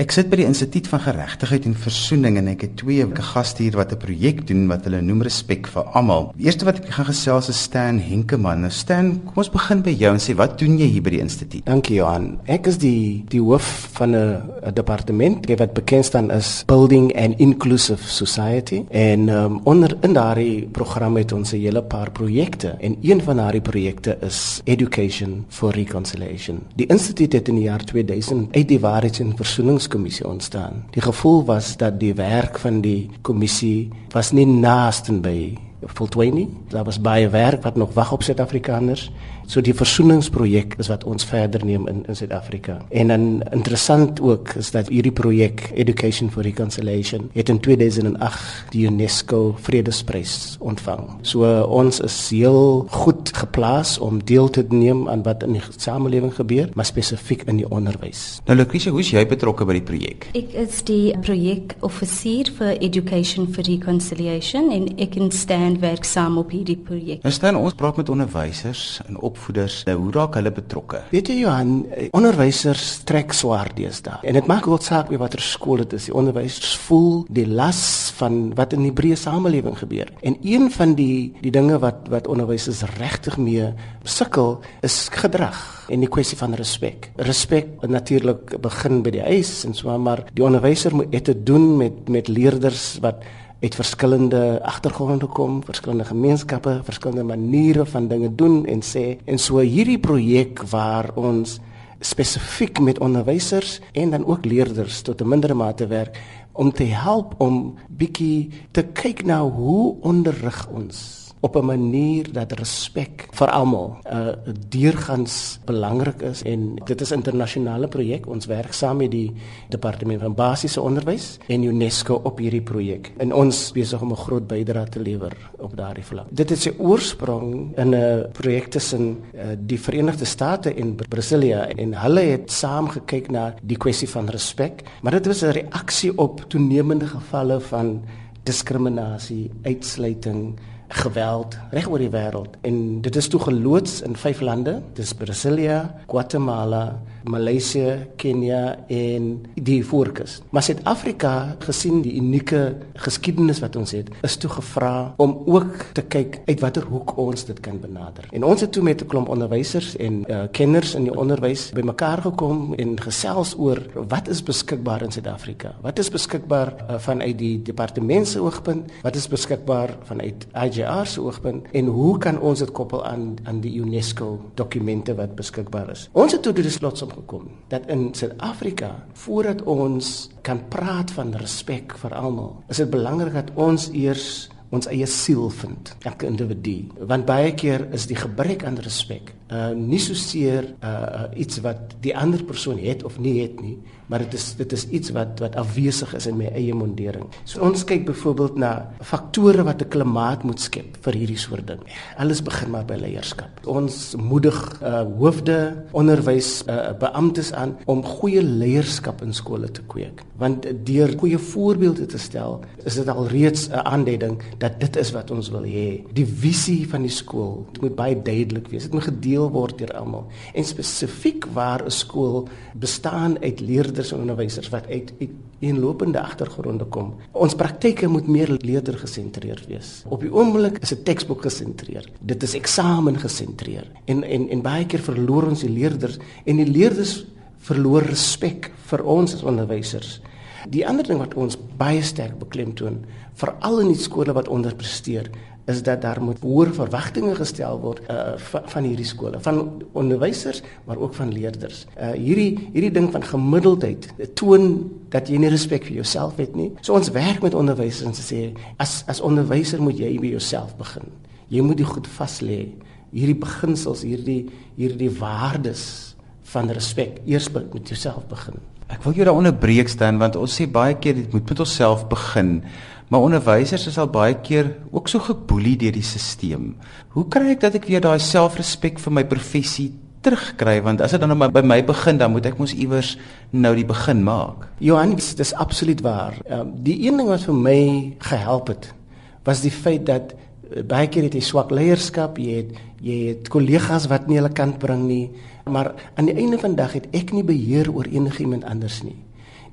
Ek sit by die Instituut van Geregtigheid en Versoening en ek het twee gaste hier wat 'n projek doen wat hulle noem Respek vir Almal. Die eerste wat ek gaan gesels is Stan Henkemann. Nou Stan, kom ons begin by jou en sê wat doen jy hier by die instituut? Dankie Johan. Ek is die die hoof van 'n departement wat bekend staan as Building an Inclusive Society en um, onder in daardie program het ons 'n hele paar projekte en een van daardie projekte is Education for Reconciliation. Die instituut het in die jaar 2000 uit die waarheids- en versoening versoeningskommissie ontstaan. Die gevoel was dat die werk van die kommissie was nie naaste by voltooi nie. Daar was baie werk wat nog wag op Suid-Afrikaners. So die versoeningsprojek is wat ons verder neem in in Suid-Afrika. En dan interessant ook is dat hierdie projek Education for Reconciliation het in 2008 die UNESCO Vredesprys ontvang. So uh, ons is heel goed geplaas om deel te neem aan wat in die samelewing gebeur, maar spesifiek in die onderwys. Nou Lucretia, hoe is jy betrokke by die projek? Ek is die projekoffisier vir Education for Reconciliation en ek kan staan werksaam op hierdie projek. Nou staan ons praat met onderwysers en opvoeders. Nou hoe raak hulle betrokke? Weet jy Johan, onderwysers trek swaar deesdae. En dit maak ook saak watter skool dit is. Die onderwysers voel die las van wat in die breë samelewing gebeur. En een van die die dinge wat wat onderwysers regtig mee sukkel is gedrag en die kwessie van respek. Respek natuurlik begin by die huis en so maar die onderwyser moet dit doen met met leerders wat uit verskillende agtergronde kom, verskillende gemeenskappe, verskillende maniere van dinge doen en sê en so hierdie projek waar ons spesifiek met onderwysers en dan ook leerders tot 'n mindere mate werk om te help om bietjie te kyk na hoe onderrig ons op 'n manier dat respek vir almal 'n uh, deurgangs belangrik is. En dit is 'n internasionale projek ons werk saam met die departement van basiese onderwys en UNESCO op hierdie projek en ons besig om 'n groot bydrae te lewer op daardie vlak. Dit het sy oorsprong in 'n projek tussen uh, die Verenigde State en Brasilia. En hulle het saam gekyk na die kwessie van respek maar dit was 'n reaksie op toenemende gevalle van diskriminasie uitsluiting geweld reg oor die wêreld. En dit is toe geloods in vyf lande. Dis Brasilia, Guatemala, Maleisië, Kenia en die Voorkus. Maar Suid-Afrika, gesien die unieke geskiedenis wat ons het, is toe gevra om ook te kyk uit watter hoek ons dit kan benader. En ons het toe met 'n klomp onderwysers en uh, kenners in die onderwys bymekaar gekom en gesels oor wat is beskikbaar in Suid-Afrika? Wat is beskikbaar uh, vanuit die departement se oogpunt? Wat is beskikbaar vanuit IJR se oogpunt? En hoe kan ons dit koppel aan aan die UNESCO dokumente wat beskikbaar is? Ons het toe die besluit gekom dat in Suid-Afrika voordat ons kan praat van respek vir almal, is dit belangrik dat ons eers ons eie siel vind, elke individu. Want baie keer is die gebrek aan respek uh nie so seer uh iets wat die ander persoon het of nie het nie, maar dit is dit is iets wat wat afwesig is in my eie mondering. So ons kyk byvoorbeeld na faktore wat 'n klimaat moet skep vir hierdie soort ding. Alles begin maar by leierskap. Ons moedig uh hoofde, onderwys uh beamptes aan om goeie leierskap in skole te kweek. Want deur goeie voorbeelde te stel, is dit al reeds 'n aanduiding dat dit is wat ons wil hê. Die visie van die skool moet baie duidelik wees. Dit moet gedeel gedeel word deur almal. En spesifiek waar 'n skool bestaan uit leerders en onderwysers wat uit eenlopende agtergronde kom. Ons praktyke moet meer leerder gesentreerd wees. Op die oomblik is dit teksboek gesentreerd. Dit is eksamen gesentreerd. En en en baie keer verloor ons die leerders en die leerders verloor respek vir ons as onderwysers. Die ander ding wat ons baie sterk beklemtoon, veral in die skole wat onderpresteer, is dat daar moet hoër verwagtinge gestel word uh, van, van hierdie skole, van onderwysers, maar ook van leerders. Uh, hierdie hierdie ding van gemiddeldheid toon dat jy nie respek vir jouself het nie. So ons werk met onderwysers en sê as as onderwyser moet jy by jouself begin. Jy moet dit goed vas lê. Hierdie beginsels, hierdie hierdie waardes van respek eers met jouself begin. Ek wil jou daaronder breek staan want ons sê baie keer dit moet met onsself begin. Maar onderwysers is al baie keer ook so geboelie deur die stelsel. Hoe kry ek dat ek weer daai selfrespek vir my professie terugkry want as dit dan nou by my begin dan moet ek mos iewers nou die begin maak. Johan, dit is absoluut waar. Um, die een ding wat vir my gehelp het was die feit dat uh, baie keer het jy swak leierskap, jy het jy het kollegas wat nie hulle kant bring nie, maar aan die einde van die dag het ek nie beheer oor enigiemand anders nie.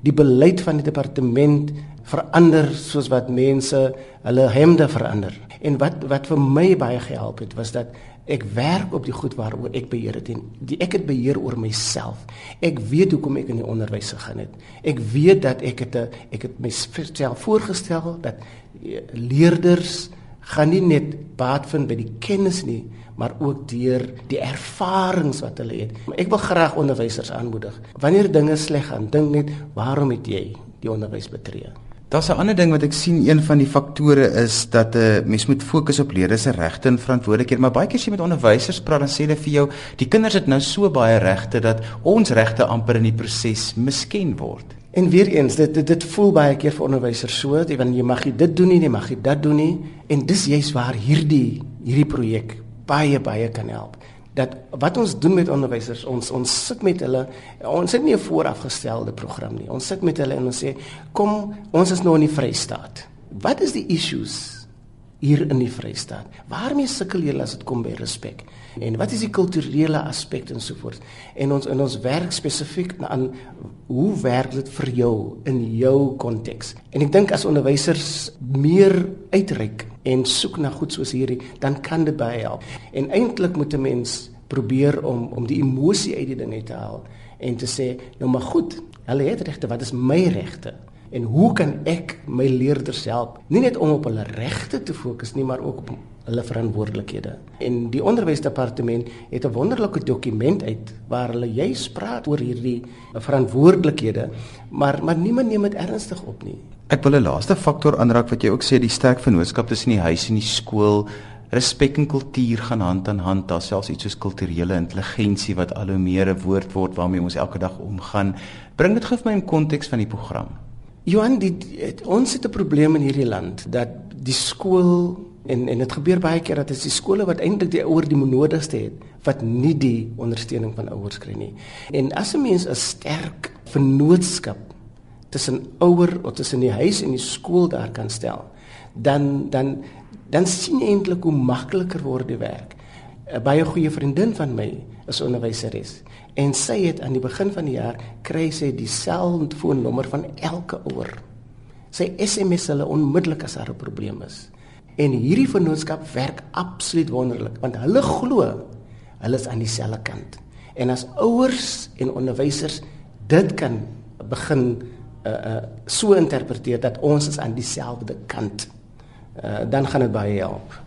Die beleid van die departement verander soos wat mense hulle hemde verander. En wat wat vir my baie gehelp het was dat ek werk op die goed waaroor ek beheer het en die, ek het beheer oor myself. Ek weet hoekom ek in die onderwys gegaan het. Ek weet dat ek het 'n ek het myself voorgestel dat eh, leerders gaan nie net baat vind by die kennis nie, maar ook deur die ervarings wat hulle het. Ek wil graag onderwysers aanmoedig. Wanneer dinge sleg gaan, dink net, waarom het jy die onderwys betree? Daar's 'n ander ding wat ek sien, een van die faktore is dat 'n uh, eh, mens moet fokus op leerders se regte en verantwoordelikhede, maar baie keer as jy met onderwysers praat, dan sê hulle vir jou, die kinders het nou so baie regte dat ons regte amper in die proses misken word. En weer eens, dit dit, dit voel baie keer vir onderwysers so, dat jy mag jy dit doen nie, jy mag jy dit doen nie, en dis juist waar hierdie hierdie projek baie baie kan help. Dat wat ons doen met onderwysers, ons ons sit met hulle, ons het nie 'n voorafgestelde program nie. Ons sit met hulle en ons sê, "Kom, ons is nou in die Vrystaat. Wat is die issues hier in die Vrystaat. Waarmee sukkel julle as dit kom by respek? En wat is die kulturele aspek en so voort? En ons in ons werk spesifiek aan hoe werk dit vir jou in jou konteks? En ek dink as onderwysers meer uitreik en soek na goed soos hierdie, dan kan dit baie help. En eintlik moet 'n mens probeer om om die emosie uit die ding uit te haal en te sê, nou maar goed, hulle het regte, wat is my regte? En hoe kan ek my leerders help? Nie net om op hulle regte te fokus nie, maar ook op hulle verantwoordelikhede. En die onderwysdepartement het 'n wonderlike dokument uit waar hulle juis praat oor hierdie verantwoordelikhede, maar maar niemand neem dit ernstig op nie. Ek wil 'n laaste faktor aanraak wat jy ook sê die sterk vennootskap tussen die huis en die skool. Respek en kultuur gaan hand aan hand. Daar selfs iets soos kulturele intelligensie wat al hoe meer 'n woord word waarmee ons elke dag omgaan. Bring dit gou vir my in konteks van die program. Johan, die, het, ons het 'n probleem in hierdie land dat die skool en en dit gebeur baie keer dat dit die skole wat eintlik die ouer die monodigste het wat nie die ondersteuning van ouers kry nie. En as 'n mens 'n sterk vennootskap tussen ouer of tussen die huis en die skool daar kan stel, dan dan dan sien jy eintlik hoe makliker word die werk. 'n Baie goeie vriendin van my is onderwyseres en sy het aan die begin van die jaar kry sy dieselfde foonnommer van elke ouer. Sy SMS hulle onmiddellik as daar 'n probleem is. En hierdie vennootskap werk absoluut wonderlik want hulle glo hulle is aan dieselfde kant. En as ouers en onderwysers dit kan begin uh uh so interpreteer dat ons is aan dieselfde kant, uh dan gaan dit baie help.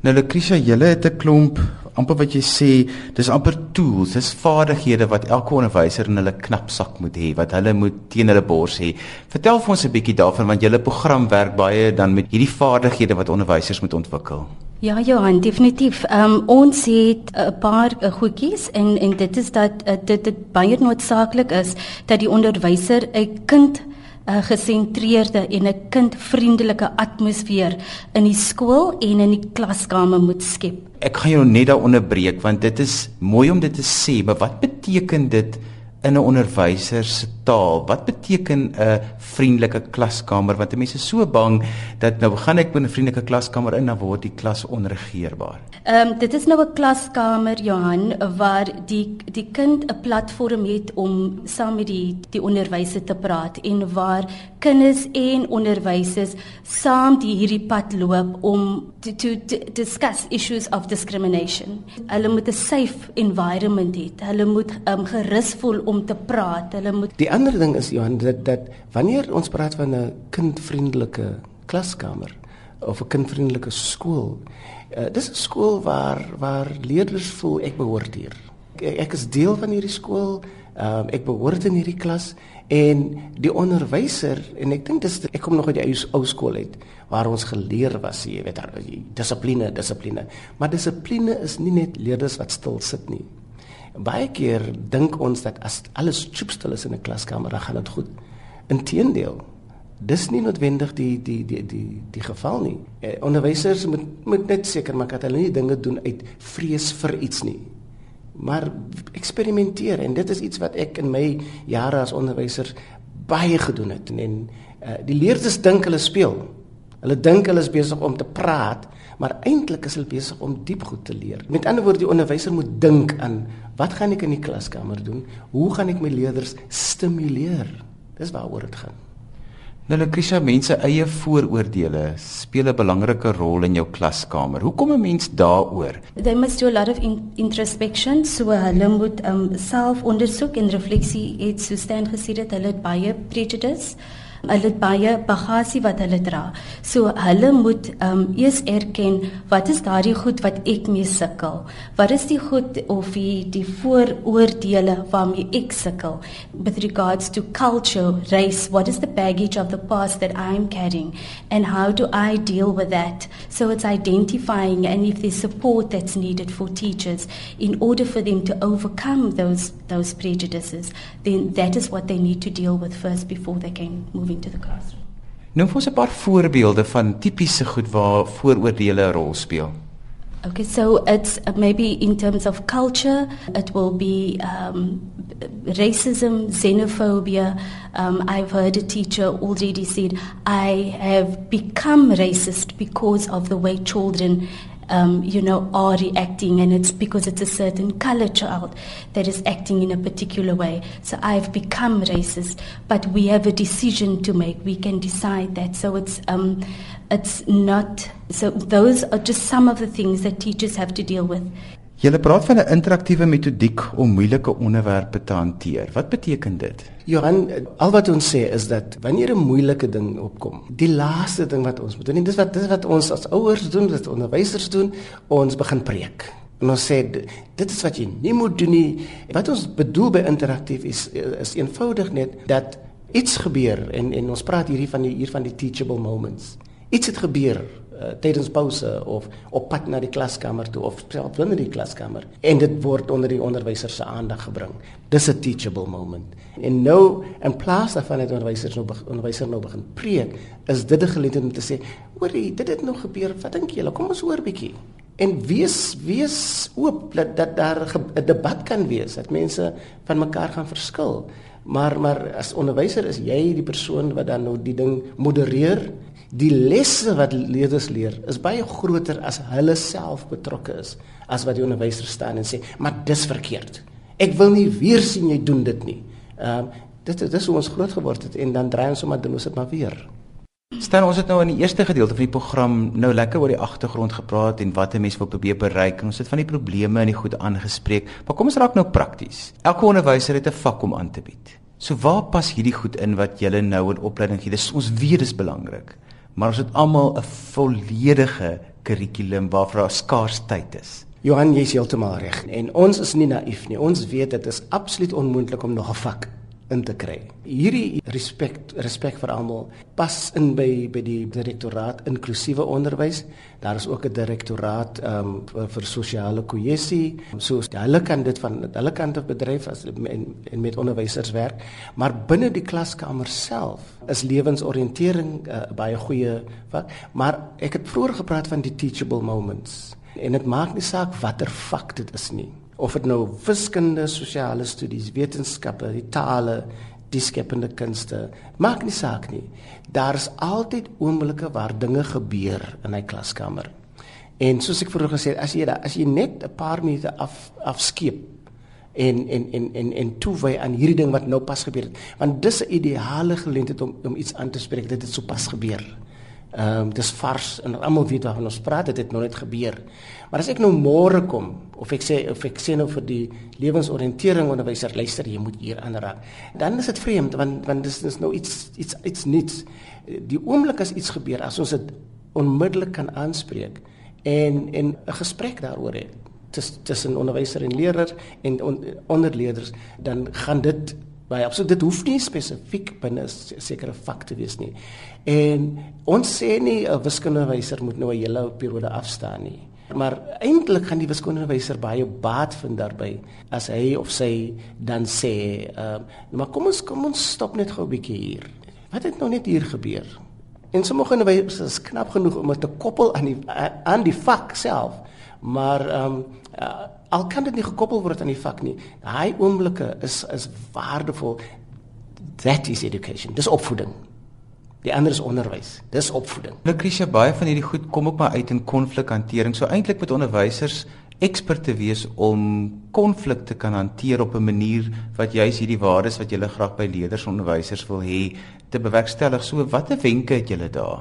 Nou Lucretia, julle het 'n klomp amper wat jy sê, dis amper tools, dis vaardighede wat elke onderwyser in hulle knapsak moet hê, wat hulle moet teen hulle bors hê. Vertel vir ons 'n bietjie daarvan want julle program werk baie dan met hierdie vaardighede wat onderwysers moet ontwikkel. Ja Johan, definitief. Um, ons het 'n paar uh, goedjies en en dit is dat uh, dit dit baie noodsaaklik is dat die onderwyser 'n kind 'n gesentreerde en 'n kindvriendelike atmosfeer in die skool en in die klaskamer moet skep. Ek gaan jou net daar onderbreek want dit is mooi om dit te sê, maar wat beteken dit in 'n onderwyser se taal. Wat beteken 'n vriendelike klaskamer? Want mense is so bang dat nou gaan ek binne 'n vriendelike klaskamer in dan word die klas onregeerbaar. Ehm um, dit is nou 'n klaskamer Johan waar die die kind 'n platform het om saam met die die onderwyser te praat en waar kinders en onderwysers saam die hierdie pad loop om to, to, to discuss issues of discrimination. Hulle moet 'n safe environment hê. Hulle moet ehm um, gerus voel om te praat. Hulle moet Die ander ding is Johan dat dat wanneer ons praat van 'n kindvriendelike klaskamer of 'n kindvriendelike skool, uh, dis 'n skool waar waar leerders voel ek behoort hier. Ek, ek is deel van hierdie skool. Um, ek behoort in hierdie klas en die onderwyser en ek dink dis ek kom nog uit die ou skool uit waar ons geleer was jy weet dissipline dissipline maar dissipline is nie net leerders wat stil sit nie Baie keer dink ons dat as alles choopstil is in 'n klaskamer, dan gaan dit goed. Inteendeel, dis nie noodwendig die die die die die geval nie. Eh, onderwysers moet moet net seker maak dat hulle nie dinge doen uit vrees vir iets nie. Maar eksperimenteer en dit is iets wat ek in my jare as onderwyser baie gedoen het en uh, die leerders dink hulle speel. Hulle dink hulle is besig om te praat, maar eintlik is hulle besig om diep goed te leer. Met ander woorde, die onderwyser moet dink aan wat gaan ek in die klaskamer doen? Hoe gaan ek my leerders stimuleer Dis waaroor dit gaan. Nou Lucretia, mense eie vooroordeele speel 'n belangrike rol in jou klaskamer. Hoe kom 'n mens daaroor? They must do a lot of in introspection, so hulle moet um, selfondersoek en refleksie het so staan gesê dat hulle baie prejudice hulle het baie bagasie wat hulle dra. So hulle moet ehm um, eers erken wat is daardie goed wat ek mee sukkel? Wat is die goed of die die vooroordeele waarmee ek sukkel with regards to culture, race, what is the baggage of the past that I'm carrying and how do I deal with that? So it's identifying and if there's support that's needed for teachers in order for them to overcome those those prejudices, then that is what they need to deal with first before they can move into the classroom. Noem vir ons 'n paar voorbeelde van tipiese goed waar vooroordeele 'n rol speel. Okay, so it's uh, maybe in terms of culture, it will be um, racism, xenophobia. Um, I've heard a teacher already said, I have become racist because of the way children um, you know, are reacting, and it's because it's a certain color child that is acting in a particular way. So I've become racist, but we have a decision to make. We can decide that. So it's um, it's not. So those are just some of the things that teachers have to deal with. Jy praat van 'n interaktiewe metodiek om moeilike onderwerpe te hanteer. Wat beteken dit? Johan, al wat ons sê is dat wanneer 'n moeilike ding opkom, die laaste ding wat ons moet doen, dis wat dis wat ons as ouers doen, dis onderwysers doen, ons begin preek. En ons sê dit is wat jy nie moet doen nie. Wat ons bedoel by interaktief is is eenvoudig net dat iets gebeur en en ons praat hierdie van die hier van die teachable moments. Iets het gebeur uh, tydens pouse of op pad na die klaskamer toe of self binne die klaskamer en dit word onder die onderwyser se aandag gebring. Dis 'n teachable moment. En nou in plaas daarvan dat onderwysers nou onderwyser nou begin preek, is dit 'n geleentheid om te sê, "Hoorie, dit het nog gebeur. Wat dink julle? Kom ons hoor bietjie." En wees wees oop dat, dat daar 'n debat kan wees dat mense van mekaar gaan verskil. Maar maar as onderwyser is jy die persoon wat dan nou die ding modereer die lesse wat leerders leer is baie groter as hulle self betrokke is as wat die onderwyser staan en sê maar dis verkeerd. Ek wil nie weer sien jy doen dit nie. Ehm uh, dit dis hoe ons groot geword het en dan draai ons sommer doen ons dit maar weer. Stel ons het nou in die eerste gedeelte van die program nou lekker oor die agtergrond gepraat en wat 'n mens wil probeer bereik en ons het van die probleme en die goed aangespreek. Maar kom ons raak nou prakties. Elke onderwyser het 'n vak om aan te bied. So waar pas hierdie goed in wat julle nou in opleiding gee? Dis ons weet dis belangrik maar ons het almal 'n volledige kurrikulum waarvoor daar skaars tyd is. Johan, jy's heeltemal reg. En ons is nie naïef nie. Ons weet dit is absoluut onmoontlik om nog 'n vak in te kry. Hierdie respek respek vir almal pas in by by die direktoraat inklusiewe onderwys. Daar is ook 'n direktoraat um, vir sosiale kohesie. So hulle kan dit van hulle kant af bedryf as en, en met onderwysers werk, maar binne die klaskamer self is lewensoriëntering uh, baie goeie vak, maar ek het vroeër gepraat van die teachable moments. En dit maak nie saak watter vak dit is nie of dit nou wiskunde, sosiale studies, wetenskappe, die tale, die skepende kunste, maak nie saak nie. Daar's altyd oomblikke waar dinge gebeur in 'n klaskamer. En soos ek vroeër gesê het, as jy as jy net 'n paar minute af afskeep en en en en en toewy aan hierdie ding wat nou pas gebeur het, want dis 'n ideale geleentheid om om iets aan te spreek dit het sopas gebeur. Ehm um, dis vars en almal weet waarvan ons praat, dit het nog net gebeur. Maar as ek nou môre kom of ek sê of ek sê nou vir die lewensoriëntering onderwyser luister jy moet hier aanraak. Dan is dit vreemd want want dis is nou iets iets iets niets. Die oomblik as iets gebeur as ons dit onmiddellik kan aanspreek en en 'n gesprek daaroor het tussen onderwyser en leerder en on, onderleerders dan gaan dit baie absoluut dit hoef nie spesifiek binne 'n sekere vak te wees nie. En ons sê nie 'n wiskundewyser moet nou 'n hele periode afstaan nie. Maar eintlik gaan die wiskundewyser baie baat vind daarby as hy of sy dan sê, uh, maar kom ons kom ons stop net gou 'n bietjie hier. Wat het nou net hier gebeur? En sommige onderwysers is knap genoeg om dit te koppel aan die aan die vak self, maar ehm um, uh, al kan dit nie gekoppel word aan die vak nie. Daai oomblikke is is waardevol. That is education. Dis opvoeding. Die ander is onderwys. Dis opvoeding. Lucretia baie van hierdie goed kom ook maar uit in konflikhantering. So eintlik met onderwysers ekspert te wees om konflikte kan hanteer op 'n manier wat juis hierdie waardes wat jy graag by leerders en onderwysers wil hê te bewerkstellig. So watter wenke het julle daar?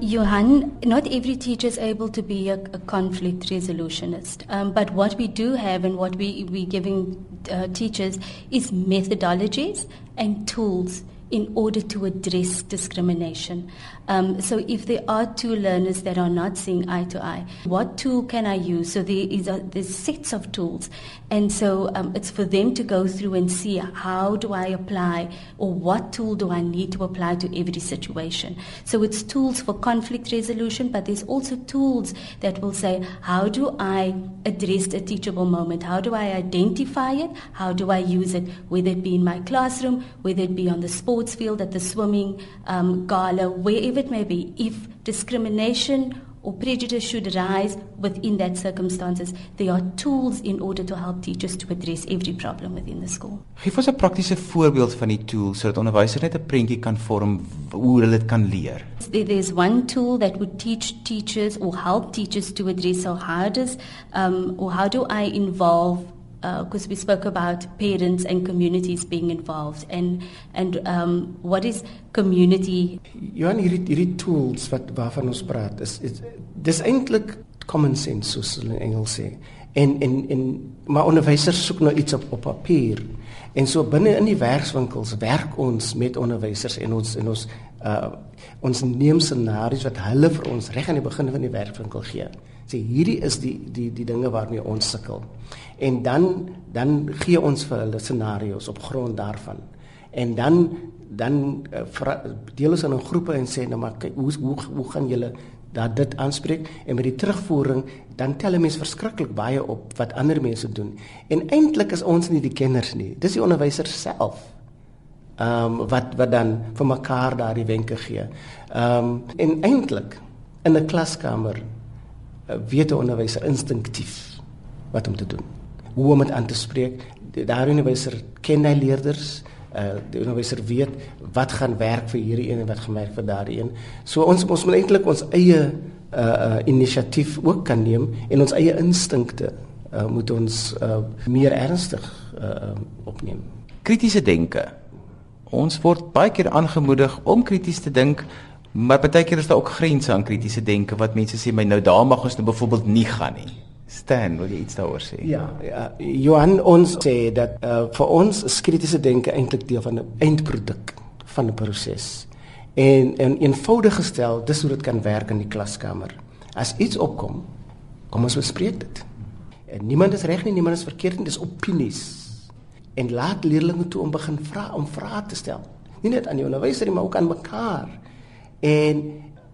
Johan, not every teacher is able to be a, a conflict resolutionist. Um, but what we do have and what we, we're giving uh, teachers is methodologies and tools in order to address discrimination. Um, so if there are two learners that are not seeing eye to eye, what tool can I use? So there is a, there's sets of tools, and so um, it's for them to go through and see how do I apply or what tool do I need to apply to every situation. So it's tools for conflict resolution, but there's also tools that will say how do I address a teachable moment? How do I identify it? How do I use it? Whether it be in my classroom, whether it be on the sports field, at the swimming um, gala, wherever it may be, if discrimination or prejudice should rise within that circumstances, there are tools in order to help teachers to address every problem within the school. Geef ons 'n praktiese voorbeeld van die tool sodat onderwysers net 'n prentjie kan vorm hoe hulle dit kan leer. There's one tool that would teach teachers or help teachers to address so how does um, or how do I involve because uh, we spoke about parents and communities being involved. And and um, what is community? Johan hierdie hierdie tools wat waarvan ons praat is, is dis eintlik common sense soos hulle in Engels sê. En en en maar onderwysers soek nou iets op op papier. En so binne in die werkswinkels werk ons met onderwysers en ons en ons uh, ons neem scenario's wat hulle vir ons reg aan die begin van die werkswinkel gee. Sê hierdie is die die die dinge waarmee ons sukkel. En dan dan gee ons vir hulle scenario's op grond daarvan. En dan dan uh, deel ons in groepe en sê nou maar kyk hoe hoe hoe gaan julle dat dit aanspreek en met die terugvoering dan tel 'n mens verskriklik baie op wat ander mense doen. En eintlik is ons nie die kenners nie. Dis die onderwysers self. Ehm um, wat wat dan vir mekaar daardie wenke gee. Ehm um, en eintlik in 'n klaskamer Eh, weet 'n onderwyser instinktief wat om te doen. Hoe om dit aan te spreek. Daardie onderwyser ken hy leerders. Uh die onderwyser weet wat gaan werk vir hierdie een en wat gaan werk vir daardie een. So ons ons moet eintlik ons eie uh uh inisiatief ook kan neem en ons eie instinkte uh moet ons uh meer ernstig uh opneem. Kritiese denke. Ons word baie keer aangemoedig om krities te dink Maar baie keer is daar ook grense aan kritiese denke wat mense sê my nou daar mag ons nou byvoorbeeld nie gaan nie. Stan, wil jy iets daaroor sê? Ja, ja Johan ons sê dat uh, vir ons is kritiese denke eintlik deel van 'n eindproduk van 'n proses. En en eenvoudig gestel, dis hoe dit kan werk in die klaskamer. As iets opkom, kom ons bespreek dit. En niemand is reg nie, niemand is verkeerd nie, dis opinies. En laat leerders toe om begin vra om vrae te stel. Nie net aan die onderwyser nie, maar ook aan mekaar. En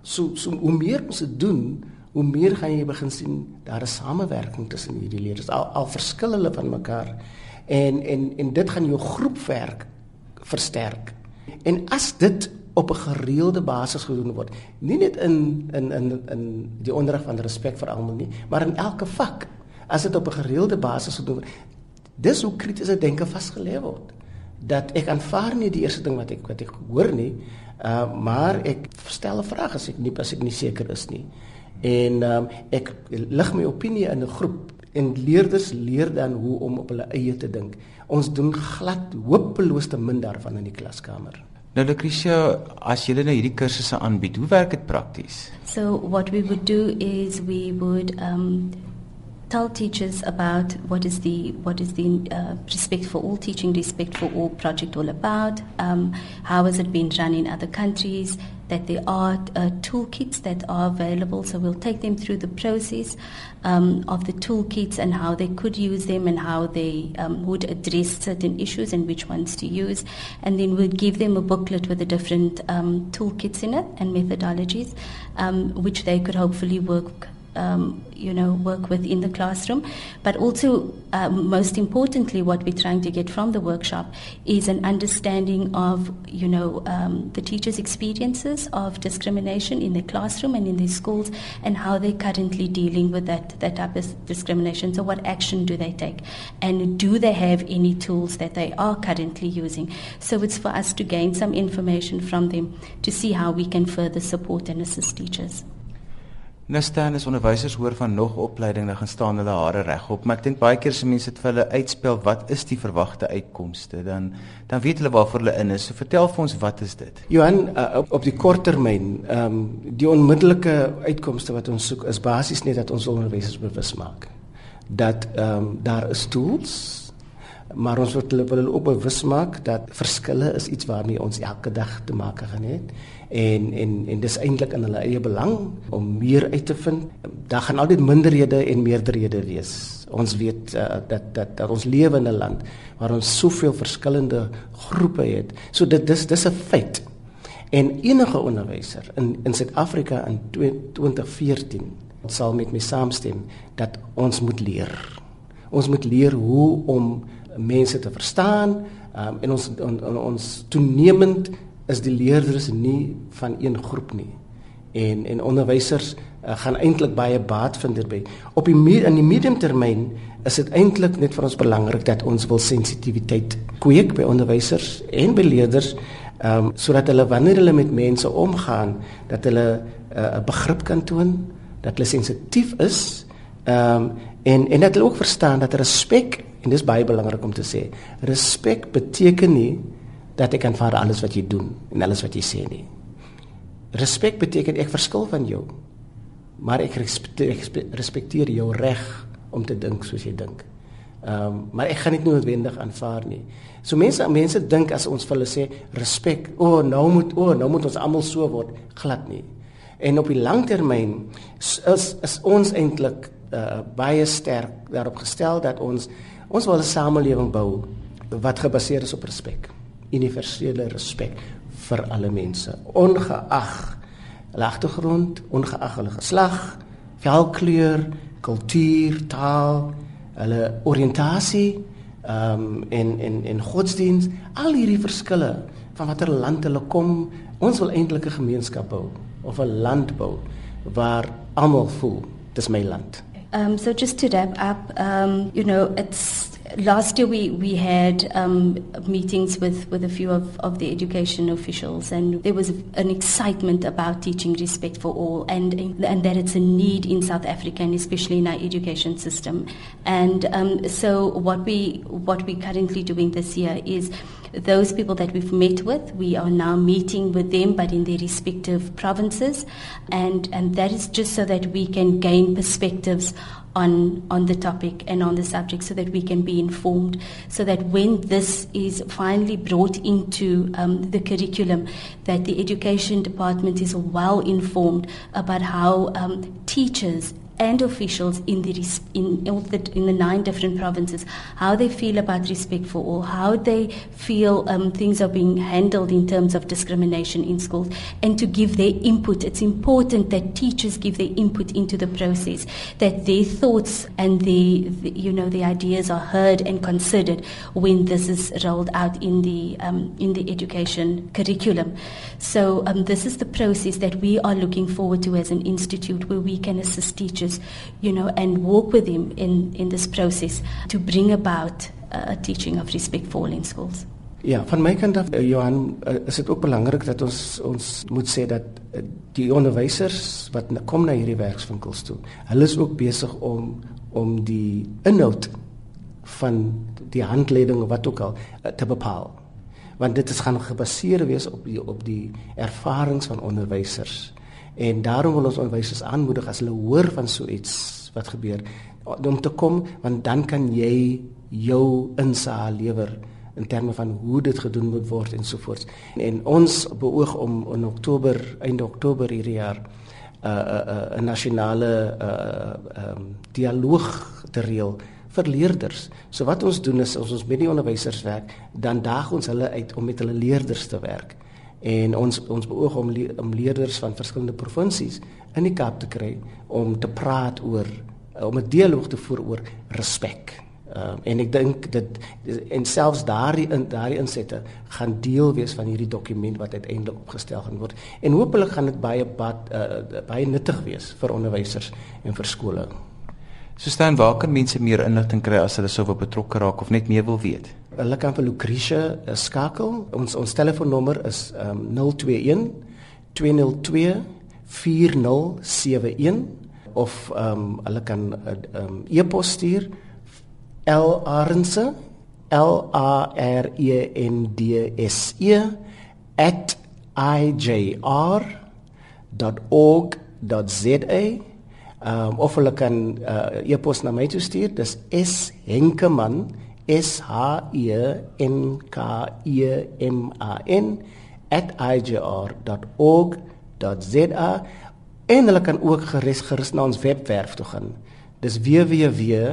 so so hoe meer ons dit doen, hoe meer gaan jy begin sien daar is samewerking tussen hierdie leerders. Al, al verskil hulle van mekaar. En en en dit gaan jou groepwerk versterk. En as dit op 'n gereelde basis gedoen word, nie net in in in in die onderrig van respek vir almal nie, maar in elke vak. As dit op 'n gereelde basis gedoen word, dis hoe kritiese denke vasgelê word. Dat ek aanvaar nie die eerste ding wat ek wat ek hoor nie, Uh maar ek stel 'n vraag as ek nie as ek nie seker is nie. En um ek lig my opinie in 'n groep en leerders leer dan hoe om op hulle eie te dink. Ons doen glad hopeloos te min daarvan in die klaskamer. Nou Lucretia, as jy nou hierdie kursusse aanbied, hoe werk dit prakties? So what we would do is we would um tell teachers about what is the what is the uh, respect for all teaching respect for all project all about um, how has it been run in other countries that there are uh, toolkits that are available. So we'll take them through the process um, of the toolkits and how they could use them and how they um, would address certain issues and which ones to use. And then we'll give them a booklet with the different um, toolkits in it and methodologies um, which they could hopefully work um, you know, work with in the classroom. But also, uh, most importantly, what we're trying to get from the workshop is an understanding of, you know, um, the teachers' experiences of discrimination in the classroom and in their schools, and how they're currently dealing with that that type of discrimination. So, what action do they take, and do they have any tools that they are currently using? So, it's for us to gain some information from them to see how we can further support and assist teachers. Nou staan as onderwysers hoor van nog opleiding dan gaan staan hulle hare regop, maar ek dink baie keer as mense dit vir hulle uitspel, wat is die verwagte uitkomste? Dan dan weet hulle waarvoor hulle in is. So vertel vir ons wat is dit? Johan, uh, op, op die kort termyn, ehm um, die onmiddellike uitkomste wat ons soek is basies net dat ons onderwysers bewus maak dat ehm um, daar is tools maar ons wil hulle wil ook bewus maak dat verskille is iets waarmee ons elke dag te maak gaan hê en en en dis eintlik in hulle eie belang om meer uit te vind. Daar gaan altyd minderhede en meerderhede wees. Ons weet uh, dat dat dat ons lewe in 'n land waar ons soveel verskillende groepe het. So dit dis dis 'n feit. En enige onderwyser in in Suid-Afrika in 2014 sal met my saamstem dat ons moet leer. Ons moet leer hoe om mense te verstaan um, en ons on, on, ons toenemend is die leerders nie van een groep nie. En en onderwysers uh, gaan eintlik baie baat vind hierby. Op die in die mediumtermyn is dit eintlik net vir ons belangrik dat ons wil sensitiwiteit kweek by onderwysers en by leerders ehm um, sodat hulle wanneer hulle met mense omgaan dat hulle eh, 'n uh, begrip kan toon, dat hulle sensitief is ehm um, en en dat hulle ook verstaan dat respek en dis baie belangrik om te sê, respek beteken nie dat ek aanvaar alles wat jy doen en alles wat jy sê nie. Respek beteken ek verskil van jou. Maar ek respekteer jou reg om te dink soos jy dink. Ehm um, maar ek gaan dit nie noodwendig aanvaar nie. So mense mense dink as ons vir hulle sê respek, o oh, nou moet o oh, nou moet ons almal so word, glad nie. En op die langtermyn is is ons eintlik uh, baie sterk daarop gestel dat ons ons wil 'n samelewing bou wat gebaseer is op respek universele respek vir alle mense ongeag hulle agtergrond, ongeag hulle geslag, velkleur, kultuur, taal, hulle oriëntasie, ehm um, en en en godsdiens, al hierdie verskille van watter land hulle kom, ons wil eintlik 'n gemeenskap bou of 'n land bou waar almal voel dis my land. Um so just to wrap up, um you know, it's last year we, we had um, meetings with, with a few of, of the education officials and there was an excitement about teaching respect for all and, and that it's a need in South Africa and especially in our education system. And um, so what we what we're currently doing this year is those people that we've met with, we are now meeting with them, but in their respective provinces, and and that is just so that we can gain perspectives on on the topic and on the subject so that we can be informed so that when this is finally brought into um, the curriculum that the education department is well informed about how um, teachers and officials in the in the, in the nine different provinces how they feel about respect for all, how they feel um, things are being handled in terms of discrimination in schools, and to give their input. It's important that teachers give their input into the process, that their thoughts and the, the you know the ideas are heard and considered when this is rolled out in the um, in the education curriculum. So um, this is the process that we are looking forward to as an institute, where we can assist teachers you know, and work with him in, in this process to bring about a teaching of respect for all in schools. Ja, van my kant af uh, Johan, uh, is dit ook belangrik dat ons ons moet sê dat uh, die onderwysers wat kom na hierdie werkswinkels toe, hulle is ook besig om om die inhoud van die handleiding of wat ook al uh, te bepaal. Want dit is gaan gebaseer wees op die op die ervarings van onderwysers. En daarom wil ons onderwysers aanmoedig as hulle hoor van so iets wat gebeur om te kom want dan kan jy jou insaag lewer in terme van hoe dit gedoen moet word en so voort. En ons beoog om in Oktober, einde Oktober hierdie jaar 'n uh, uh, uh, nasionale uh um dialoog te reël vir leerders. So wat ons doen is as ons met die onderwysers werk, dan daag ons hulle uit om met hulle leerders te werk en ons ons beoog om, le om leerders van verskillende provinsies in die Kaap te kry om te praat oor om 'n dialoog te voer oor respek. Uh, en ek dink dit en selfs daardie in daardie insette gaan deel wees van hierdie dokument wat uiteindelik opgestel gaan word en hopelik gaan dit baie bad uh, baie nuttig wees vir onderwysers en vir skole. So staan waar kan mense meer inligting kry as hulle sou wil betrokke raak of net meer wil weet? Hulle kan vir Lucretia uh, skakel. Ons ons telefoonnommer is um, 021 202 4071 of ehm um, hulle kan 'n uh, um, e-pos stuur L Arnse L A R E N D S E @ijr.org.za um, of hulle kan uh, e-pos na my toe stuur. Dis S Henkeman S H E N K E M A N @ijr.org.za en hulle kan ook gerus gerus na ons webwerf toe gaan. Dis www.ijr.org.za